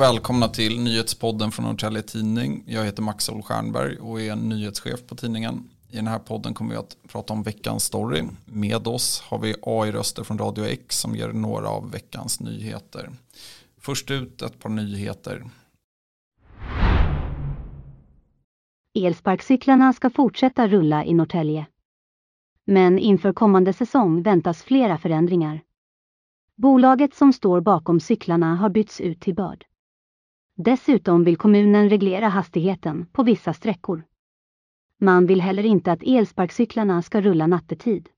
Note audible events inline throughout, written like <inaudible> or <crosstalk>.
Och välkomna till nyhetspodden från Norrtälje Tidning. Jag heter Max Ol Stjernberg och är nyhetschef på tidningen. I den här podden kommer vi att prata om veckans story. Med oss har vi AI-röster från Radio X som ger några av veckans nyheter. Först ut ett par nyheter. Elsparkcyklarna ska fortsätta rulla i Norrtälje. Men inför kommande säsong väntas flera förändringar. Bolaget som står bakom cyklarna har bytts ut till Börd. Dessutom vill kommunen reglera hastigheten på vissa sträckor. Man vill heller inte att elsparkcyklarna ska rulla nattetid.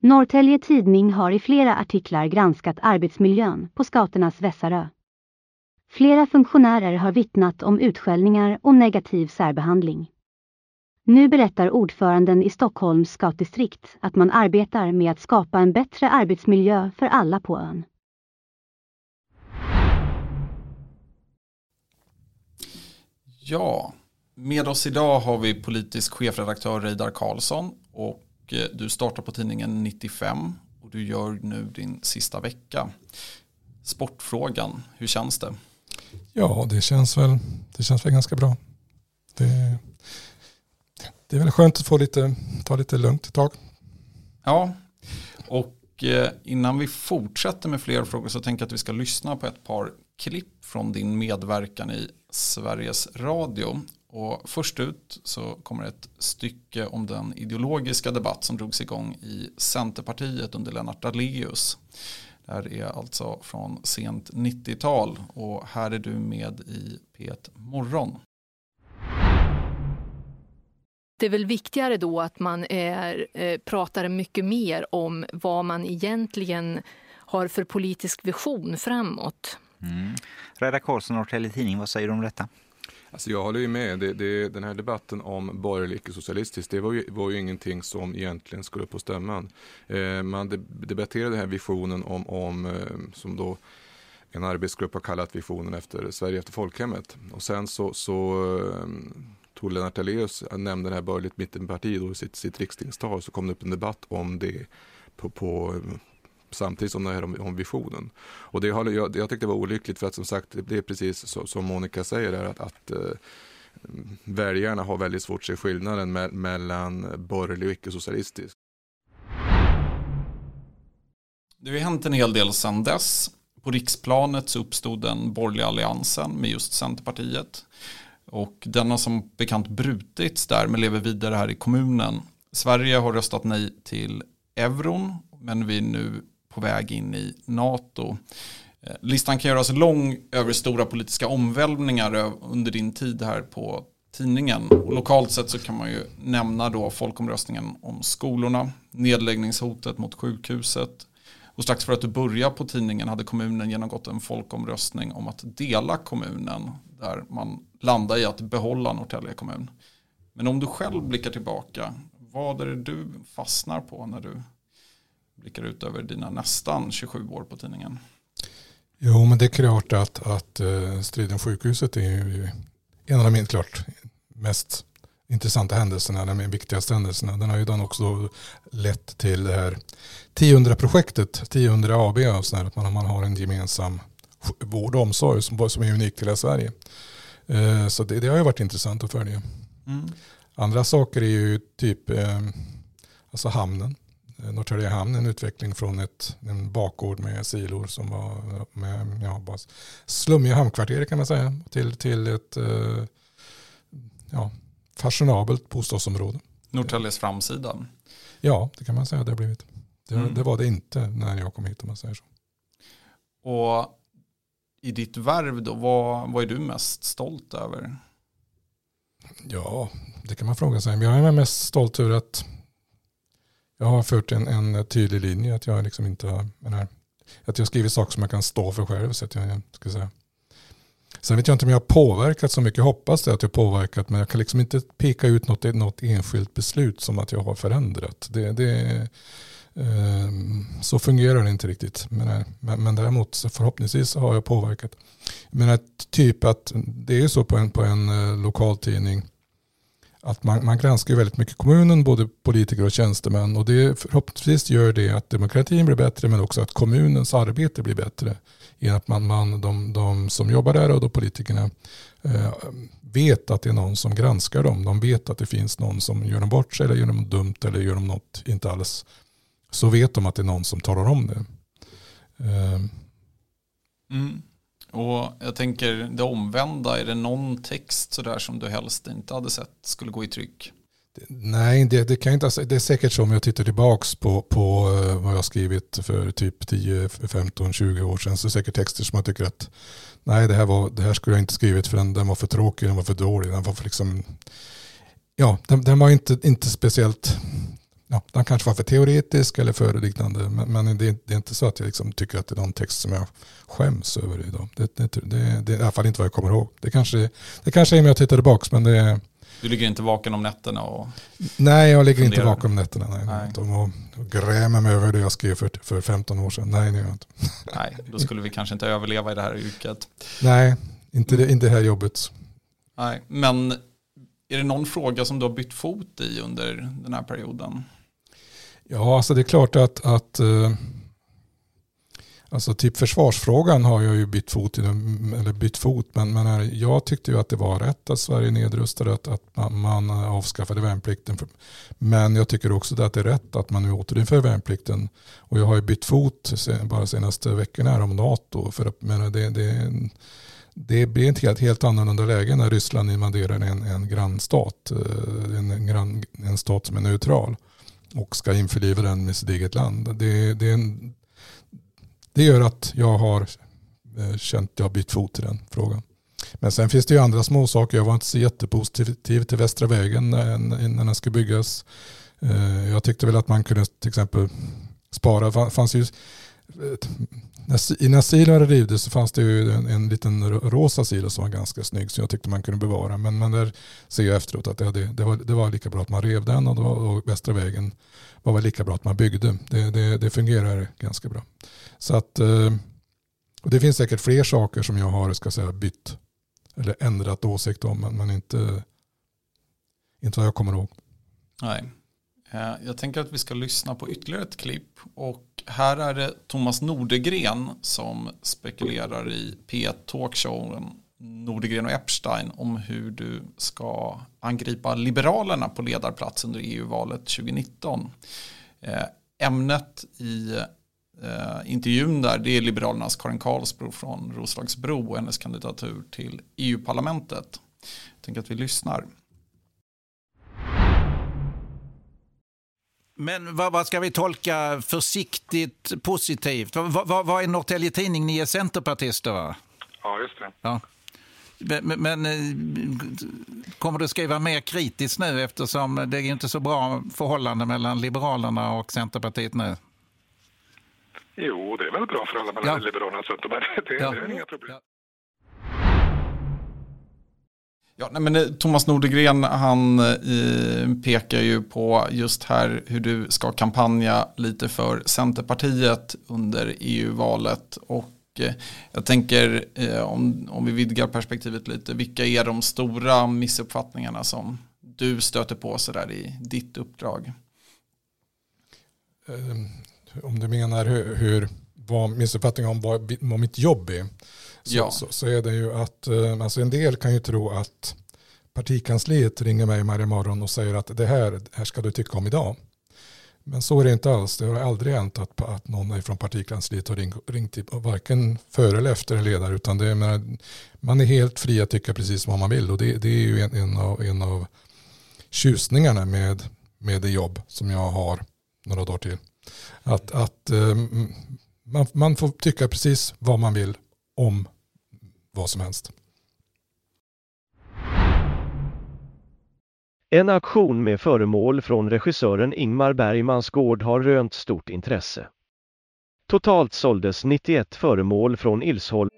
Norrtälje Tidning har i flera artiklar granskat arbetsmiljön på scouternas Vässarö. Flera funktionärer har vittnat om utskällningar och negativ särbehandling. Nu berättar ordföranden i Stockholms scoutdistrikt att man arbetar med att skapa en bättre arbetsmiljö för alla på ön. Ja, med oss idag har vi politisk chefredaktör Reidar Karlsson och eh, du startar på tidningen 95 och du gör nu din sista vecka. Sportfrågan, hur känns det? Ja, det känns väl, det känns väl ganska bra. Det, det är väl skönt att få lite, ta lite lugnt ett tag. Ja, och eh, innan vi fortsätter med fler frågor så tänker jag att vi ska lyssna på ett par klipp från din medverkan i Sveriges Radio. Och först ut så kommer ett stycke om den ideologiska debatt som drogs igång i Centerpartiet under Lennart Daléus. Det här är alltså från sent 90-tal och här är du med i P1 Morgon. Det är väl viktigare då att man är, eh, pratar mycket mer om vad man egentligen har för politisk vision framåt. Mm. Redda Karlsson, Norrtälje Tidning, vad säger du om detta? Alltså jag håller ju med. Det, det, den här debatten om borgerlig icke-socialistiskt det var ju, var ju ingenting som egentligen skulle upp på stämman. Eh, man debatterade den här visionen om, om eh, som då en arbetsgrupp har kallat visionen efter Sverige efter folkhemmet. Och sen så, så eh, tog Lennart Daléus, nämnde det här borgerligt mittenparti då i sitt, sitt riksdagstal, så kom det upp en debatt om det på, på samtidigt som det här om, om visionen. Och det jag, jag tyckte det var olyckligt för att som sagt, det är precis så, som Monica säger, där, att, att eh, väljarna har väldigt svårt att se skillnaden me mellan borgerlig och icke-socialistisk. Det har hänt en hel del sedan dess. På riksplanet så uppstod den borgerliga alliansen med just Centerpartiet. Och den har som bekant brutits där men lever vidare här i kommunen. Sverige har röstat nej till euron men vi är nu på väg in i NATO. Eh, listan kan göras lång över stora politiska omvälvningar eh, under din tid här på tidningen. Och lokalt sett så kan man ju nämna då folkomröstningen om skolorna, nedläggningshotet mot sjukhuset. Och strax för att du började på tidningen hade kommunen genomgått en folkomröstning om att dela kommunen där man landade i att behålla Norrtälje kommun. Men om du själv blickar tillbaka, vad är det du fastnar på när du blickar ut över dina nästan 27 år på tidningen? Jo, men det är klart att, att uh, striden sjukhuset är ju en av de klart mest intressanta händelserna, de viktigaste händelserna. Den har ju den också lett till det här 1000-projektet, 1000 AB, och så att man, man har en gemensam vård och omsorg som, som är unik till hela Sverige. Uh, så det, det, har ju varit intressant att följa. Mm. Andra saker är ju typ uh, alltså hamnen. Eh, Norrtälje hamn en utveckling från ett, en bakgård med silor som var med ja, bara slummiga hamnkvarter kan man säga till, till ett eh, ja, fashionabelt bostadsområde. Norrtäljes framsida? Ja, det kan man säga det har blivit. Det, mm. det, var det inte när jag kom hit om man säger så. Och i ditt värv då, vad, vad är du mest stolt över? Ja, det kan man fråga sig. Jag är mest stolt över att jag har fört en, en tydlig linje. Att jag liksom inte har, menar, att jag skriver saker som jag kan stå för själv. Så att jag, ska säga. Sen vet jag inte om jag har påverkat så mycket. Jag hoppas det att jag har påverkat. Men jag kan liksom inte peka ut något, något enskilt beslut som att jag har förändrat. Det, det, eh, så fungerar det inte riktigt. Men, eh, men, men däremot förhoppningsvis har jag påverkat. Men att typ att det är så på en, på en eh, lokaltidning att man, man granskar väldigt mycket kommunen, både politiker och tjänstemän. Och det förhoppningsvis gör det att demokratin blir bättre men också att kommunens arbete blir bättre. I att man, man, de, de som jobbar där och då politikerna eh, vet att det är någon som granskar dem. De vet att det finns någon som gör dem bort sig eller gör dem dumt eller gör dem något inte alls. Så vet de att det är någon som talar om det. Eh. Mm. Och jag tänker det omvända, är det någon text sådär som du helst inte hade sett skulle gå i tryck? Nej, det, det kan inte, det är säkert så om jag tittar tillbaka på, på eh, vad jag skrivit för typ 10, 15, 20 år sedan. Så är det säkert texter som jag tycker att nej, det här, var, det här skulle jag inte skrivit för den, den var för tråkig, den var för dålig. Den var för liksom, ja, den, den var inte, inte speciellt ja, den kanske var för teoretisk eller för liknande. Men, men det, det, är inte så att jag liksom tycker att det är någon text som jag skäms över idag. Det, det, det, det är i alla fall inte vad jag kommer ihåg. Det kanske, det kanske är om jag tittar tillbaka men det är du ligger inte vaken om nätterna? Och nej, jag ligger funderar. inte vaken om nätterna. Nej, nej. Och, och grämer mig över det jag skrev för, för 15 år sedan. Nej, det gör jag inte. <laughs> Nej, då skulle vi kanske inte överleva i det här yrket. Nej, inte det, inte det här jobbet. Nej, men är det någon fråga som du har bytt fot i under den här perioden? Ja, alltså det är klart att, att eh, Alltså typ försvarsfrågan har jag ju bytt fot, eller bytt fot men, men jag tyckte ju att det var rätt att Sverige nedrustade, att, att man, man avskaffade värnplikten. Men jag tycker också att det är rätt att man nu återinför värnplikten. Och jag har ju bytt fot bara senaste veckorna här om NATO. För att, men det, det, det blir ett helt, helt annorlunda läge när Ryssland invaderar en, en grannstat. Eh, en, en, en, en stat som är neutral och ska införliva den med sitt eget land. Det, det, en, det gör att jag har eh, känt att jag har bytt fot i den frågan. Men sen finns det ju andra små saker. Jag var inte så jättepositiv till Västra vägen när, när den skulle byggas. Eh, jag tyckte väl att man kunde till exempel spara. Det fanns ju, eh, innan silon rivdes så fanns det ju en, en liten rosa silo som var ganska snygg som jag tyckte man kunde bevara. Men, men där ser jag efteråt att det, det, var, det var lika bra att man rev den och, var, och Västra vägen var väl lika bra att man byggde. Det, det, det fungerar ganska bra. Så att, eh, och det finns säkert fler saker som jag har ska säga, bytt eller ändrat åsikt om, men inte, inte vad jag kommer ihåg. Nej. Eh, jag tänker att vi ska lyssna på ytterligare ett klipp och här är det Thomas Nordegren som spekulerar i P1 Talkshowen Nordegren och Epstein om hur du ska angripa Liberalerna på ledarplats under EU-valet 2019. Eh, ämnet i eh, intervjun där det är Liberalernas Karin Karlsbro från Roslagsbro och hennes kandidatur till EU-parlamentet. Jag tänker att vi lyssnar. Men vad, vad, ska vi tolka försiktigt positivt? Vad, vad, vad är Norrtelje Tidning? Ni är centerpartister va? Ja, just det. Ja. Men, men, eh, kommer du skriva mer kritiskt nu eftersom det är inte så bra förhållande mellan Liberalerna och Centerpartiet nu? Jo, det är väl bra för alla mellan ja. Liberalerna och Centerpartiet. Det, ja. det är inga problem. Ja. Ja, nej, men eh, Thomas Nordegren han eh, pekar ju på just här hur du ska kampanja lite för Centerpartiet under EU-valet och eh, jag tänker eh, om, om vi vidgar perspektivet lite, vilka är de stora missuppfattningarna som du stöter på sådär i ditt uppdrag? Eh, om du menar hur, hur vad missuppfattningen om vad, vad mitt jobb är ja. så, så, är det ju att eh, alltså en del kan ju tro att partikansliet ringer mig varje morgon och säger att det här, här ska du tycka om idag. Men så är det inte alls. Det har aldrig hänt att, att någon från partikansliet har ringt, ringt varken före eller efter en ledare. Utan det är, man är helt fri att tycka precis vad man vill. Och det, det är ju en, en, av, en av tjusningarna med, med det jobb som jag har några dagar till. Att, att um, man, man får tycka precis vad man vill om vad som helst. En auktion med föremål från regissören Ingmar Bergmans gård har rönt stort intresse. Totalt såldes 91 föremål från Ilsholm.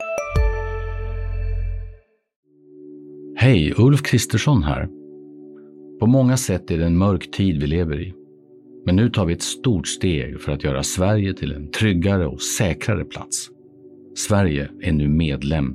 Hej, Ulf Kristersson här. På många sätt är det en mörk tid vi lever i. Men nu tar vi ett stort steg för att göra Sverige till en tryggare och säkrare plats. Sverige är nu medlem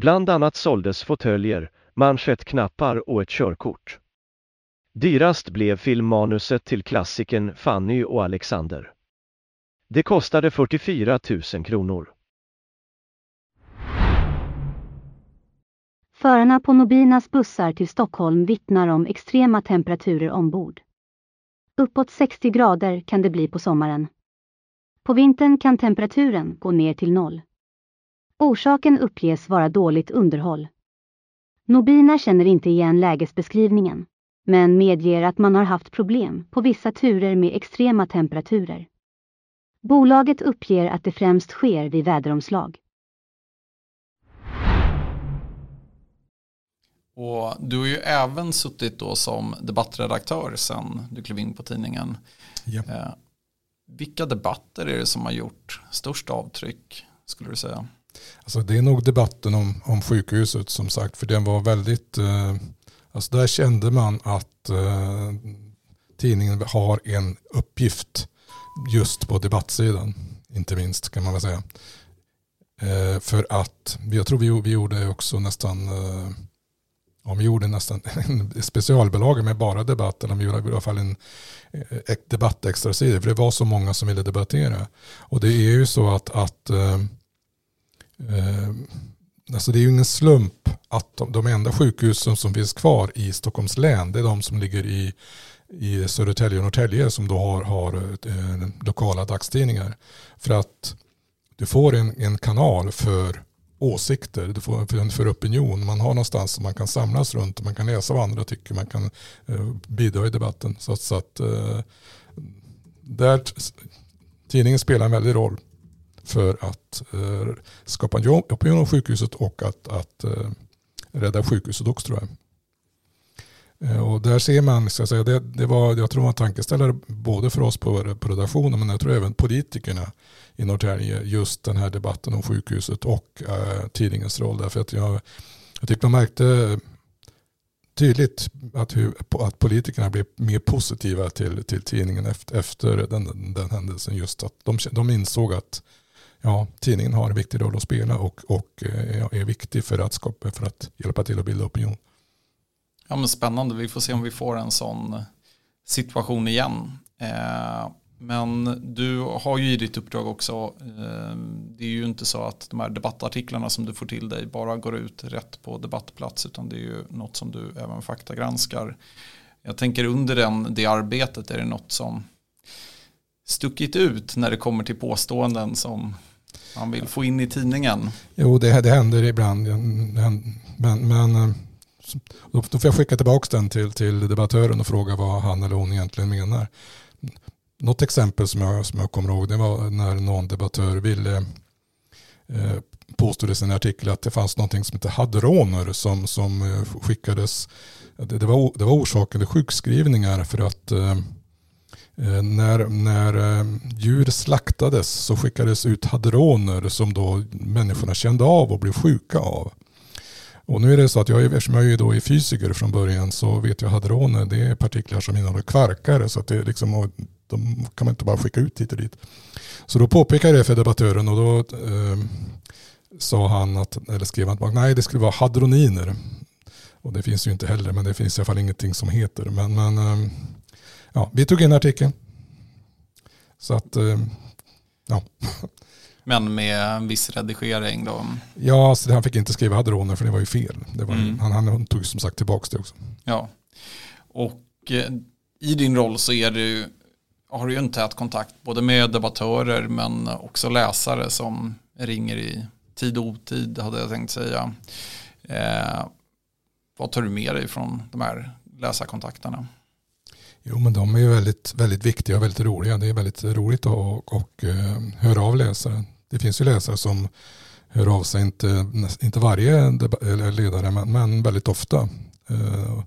Bland annat såldes fåtöljer, manschettknappar och ett körkort. Dyrast blev filmmanuset till klassikern Fanny och Alexander. Det kostade 44 000 kronor. Förarna på Nobinas bussar till Stockholm vittnar om extrema temperaturer ombord. Uppåt 60 grader kan det bli på sommaren. På vintern kan temperaturen gå ner till noll. Orsaken uppges vara dåligt underhåll. Nobina känner inte igen lägesbeskrivningen men medger att man har haft problem på vissa turer med extrema temperaturer. Bolaget uppger att det främst sker vid väderomslag. Och du har ju även suttit då som debattredaktör sedan du klev in på tidningen. Ja. Eh, vilka debatter är det som har gjort störst avtryck skulle du säga? Alltså det är nog debatten om, om sjukhuset som sagt för den var väldigt eh, Alltså där kände man att eh, tidningen har en uppgift just på debattsidan. Inte minst kan man väl säga. Eh, för att, jag tror vi, vi gjorde också nästan, eh, ja, vi gjorde nästan <laughs> en specialbelaga med bara debatten. Vi gjorde i alla fall en eh, debatt extra sida. För det var så många som ville debattera. Och det är ju så att, att eh, eh Alltså det är ju ingen slump att de, de enda sjukhusen som finns kvar i Stockholms län det är de som ligger i, i Södertälje och Norrtälje som då har, har eh, lokala dagstidningar. För att du får en, en kanal för åsikter, du får för, för opinion. Man har någonstans som man kan samlas runt och man kan läsa vad andra tycker, man kan eh, bidra i debatten. Så, så att eh, där, tidningen spelar en väldig roll för att eh, skapa en opinion om sjukhuset och att, att eh, rädda sjukhuset också tror jag. Eh, och där ser man, ska jag, säga, det, det var, jag tror det var en tankeställare både för oss på, på redaktionen men jag tror även politikerna i Norrtälje just den här debatten om sjukhuset och eh, tidningens roll. Därför att jag, jag tyckte man märkte tydligt att, hur, att politikerna blev mer positiva till, till tidningen efter, efter den, den händelsen. Just att de, de insåg att ja, tidningen har en viktig roll att spela och, och eh, är viktig för att, skapa, för att hjälpa till att bilda opinion. Ja, men spännande, vi får se om vi får en sån eh, situation igen. Eh, men du har ju i ditt uppdrag också, eh, det är ju inte så att de här debattartiklarna som du får till dig bara går ut rätt på debattplats utan det är ju något som du även faktagranskar. Jag tänker under den, det arbetet är det något som stuckit ut när det kommer till påståenden som han vill få in i tidningen? Jo, det, det händer ibland. Men, men eh, då får jag skicka tillbaka den till, till debattören och fråga vad han eller hon egentligen menar. Något exempel som jag, som jag kommer ihåg det var när någon debattör ville eh, påstod i sin artikel att det fanns något som hette hadroner som, som eh, skickades. Det, det, var, det var orsaken till sjukskrivningar för att Eh, Eh, när, när eh, djur slaktades så skickades ut hadroner som då människorna kände av och blev sjuka av. Och nu är det så att jag, eftersom jag är då är fysiker från början så vet jag hadroner det är partiklar som innehåller kvarkar så att det liksom, de kan man inte bara skicka ut hit och dit. Så då påpekade jag det för debattören och då eh, sa han att, eller skrev han att nej det skulle vara hadroniner. Och det finns ju inte heller men det finns i alla fall ingenting som heter. Men, men eh, ja, vi tog in artikeln. Så att, eh, ja. Men med en viss redigering då? Ja, så han fick inte skriva hadroner för det var ju fel. Det var, mm. han, han tog som sagt tillbaka det också. Ja, och eh, i din roll så är du, har du ju en tät kontakt både med debattörer men också läsare som ringer i tid och otid hade jag tänkt säga. Eh, vad tar du med dig från de här läsarkontakterna? Jo men de är ju väldigt, väldigt viktiga och väldigt roliga. Det är väldigt roligt att och, och, eh, höra av läsare. Det finns ju läsare som hör av sig, inte, inte varje ledare men, men väldigt ofta. Eh,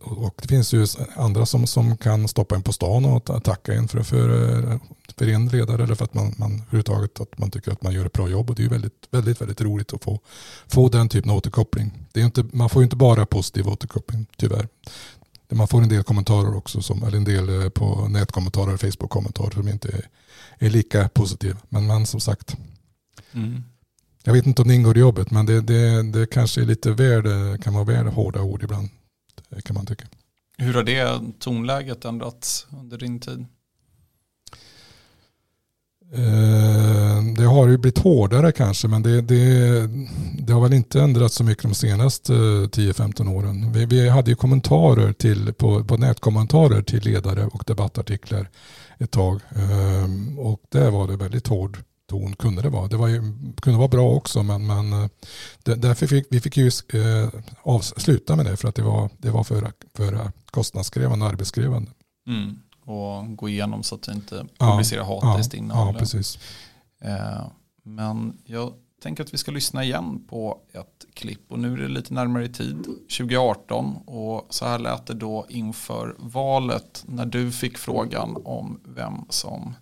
och det finns ju andra som, som kan stoppa en på stan och tacka en för, för, för en ledare eller för att man, man överhuvudtaget att man tycker att man gör ett bra jobb. Och det är ju väldigt, väldigt, väldigt roligt att få, få den typen av återkoppling. Det är inte, man får ju inte bara positiv återkoppling, tyvärr. Man får en del kommentarer också, som, eller en del eh, på nätkommentarer, Facebook-kommentarer som inte är, är lika positiva. Men man som sagt, mm. jag vet inte om det ingår i jobbet, men det, det, det kanske är lite värd, kan vara värd hårda ord ibland kan man tycka. Hur har det tonläget ändrats under din tid? Eh, har ju blivit hårdare kanske men det, det, det har väl inte ändrats så mycket de senaste 10-15 åren. Vi, vi, hade ju kommentarer till, på, på nätkommentarer till ledare och debattartiklar ett tag. Eh, och där var det väldigt hård ton kunde det vara. Det var ju, kunde vara bra också men, men eh, därför fick vi fick ju eh, avsluta med det för att det var, det var för, för kostnadskrävande och arbetskrävande. Mm. Och gå igenom så att du inte publicerar ja, hatiskt ja, innehåll. Ja, precis. Eh, men jag tänker att vi ska lyssna igen på ett klipp och nu är det lite närmare i tid, 2018 och så här lät det då inför valet när du fick frågan om vem som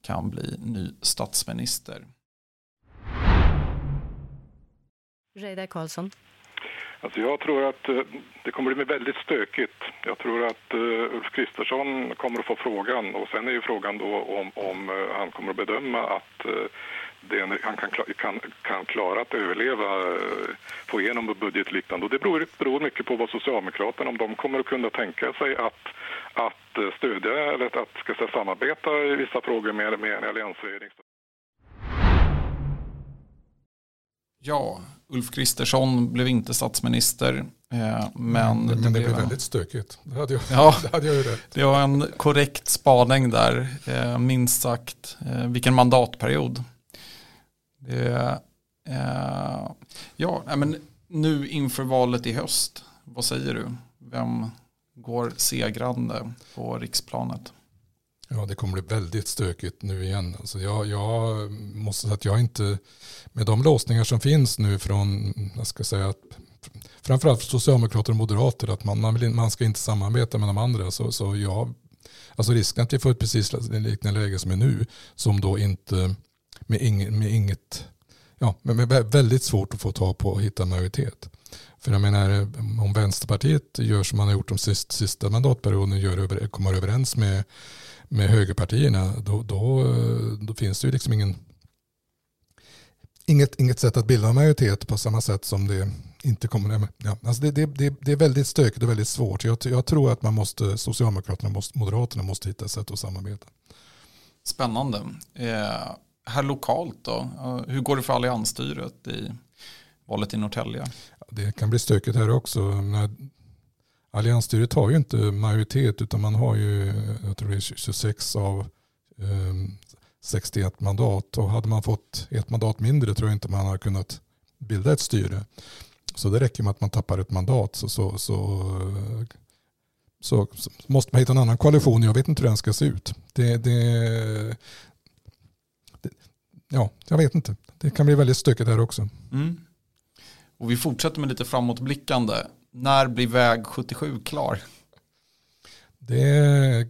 kan bli ny statsminister. Reidar Karlsson. Alltså jag tror att eh, det kommer bli väldigt stökigt. Jag tror att eh, Ulf Kristersson kommer att få frågan och sen är ju frågan då om, om eh, han kommer att bedöma att det, han kan, kan, kan klara att överleva, få igenom budgetliknande. Och det beror, beror mycket på vad Socialdemokraterna, om de kommer att kunna tänka sig att att stödja eller att ska säga, samarbeta i vissa frågor med, med en alliansregering. Ja, Ulf Kristersson blev inte statsminister. Eh, men, men, det, det blev väldigt stökigt. Det hade jag, ja, <laughs> det hade jag ju rätt. Det var en korrekt spaning där, eh, minst sagt. Vilken mandatperiod. Det, ja, men nu inför valet i höst, vad säger du? Vem går segrande på riksplanet. Ja, det kommer bli väldigt stökigt nu igen. Alltså jag, jag måste säga att jag inte, med de låsningar som finns nu från, jag ska säga att framförallt socialdemokrater och moderater, att man, man, vill, man ska inte samarbeta med de andra. Så, så jag, alltså risken att vi får ett precis liknande läge som är nu, som då inte, med, ing, med inget, ja, med, med väldigt svårt att få ta på och hitta majoritet. För jag menar, om Vänsterpartiet gör som man har gjort de sista, sista mandatperioden, gör, kommer överens med, med högerpartierna, då, då, då finns det ju liksom ingen, inget, inget sätt att bilda majoritet på samma sätt som det inte kommer. Ja, alltså det, det, det, det är väldigt stökigt och väldigt svårt. Jag, jag tror att man måste, Socialdemokraterna och Moderaterna måste hitta sätt att samarbeta. Spännande. Eh, här lokalt då, hur går det för alliansstyret i valet i Norrtälje? Det kan bli stökigt här också. Alliansstyret har ju inte majoritet utan man har ju jag tror det är 26 av ehm, 61 mandat. Och hade man fått ett mandat mindre tror jag inte man har kunnat bilda ett styre. Så det räcker med att man tappar ett mandat så, så, så, så, så måste man hitta en annan koalition. Jag vet inte hur den ska se ut. Det, det, det, ja, jag vet inte. Det kan bli väldigt stökigt här också. Mm. Och vi fortsätter med lite framåtblickande. När blir väg 77 klar? Det är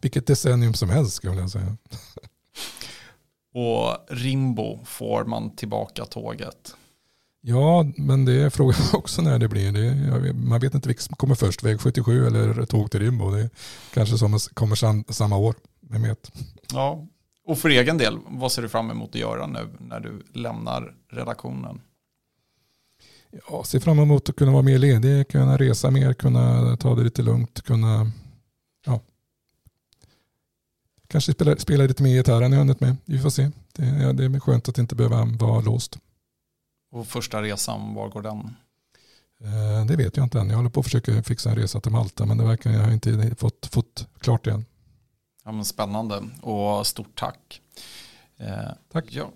vilket decennium som helst skulle jag säga. Och Rimbo får man tillbaka tåget. Ja, men det är frågan <laughs> också när det blir. Det, man vet inte vilket som kommer först, väg 77 eller tåg till Rimbo. Det kanske som kommer sam, samma år, vem vet. Ja, och för egen del, vad ser du fram emot att göra nu när du lämnar redaktionen? Ja, ser fram emot att kunna vara mer ledig, kunna resa mer, kunna ta det lite lugnt, kunna ja, kanske spela, spela lite mer gitarr än jag hunnit med. Vi får se. Det, ja, det är skönt att inte behöva vara låst. Och första resan, var går den? Eh, det vet jag inte än. Jag håller på att försöka fixa en resa till Malta men det verkar jag har inte fått, fått klart än. Ja, men spännande och stort tack. Eh, tack. Ja,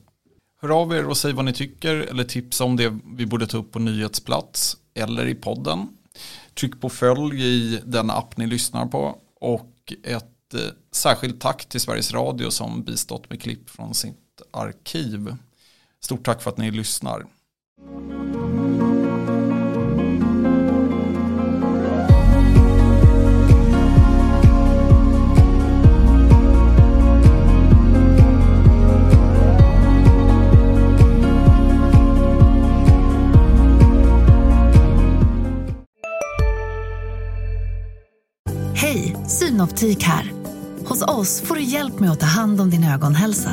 Hör av er och säg vad ni tycker eller tipsa om det vi borde ta upp på nyhetsplats eller i podden. Tryck på följ i den app ni lyssnar på och ett eh, särskilt tack till Sveriges Radio som bistått med klipp från sitt arkiv. Stort tack för att ni lyssnar. Hej, Synoptik här. Hos oss får du hjälp med att ta hand om din ögonhälsa.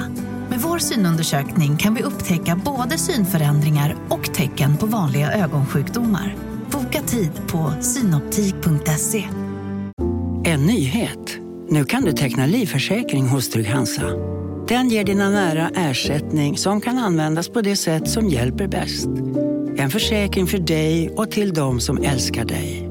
Med vår synundersökning kan vi upptäcka både synförändringar och tecken på vanliga ögonsjukdomar. Boka tid på synoptik.se. En nyhet. Nu kan du teckna livförsäkring hos Trygg-Hansa. Den ger dina nära ersättning som kan användas på det sätt som hjälper bäst. En försäkring för dig och till de som älskar dig.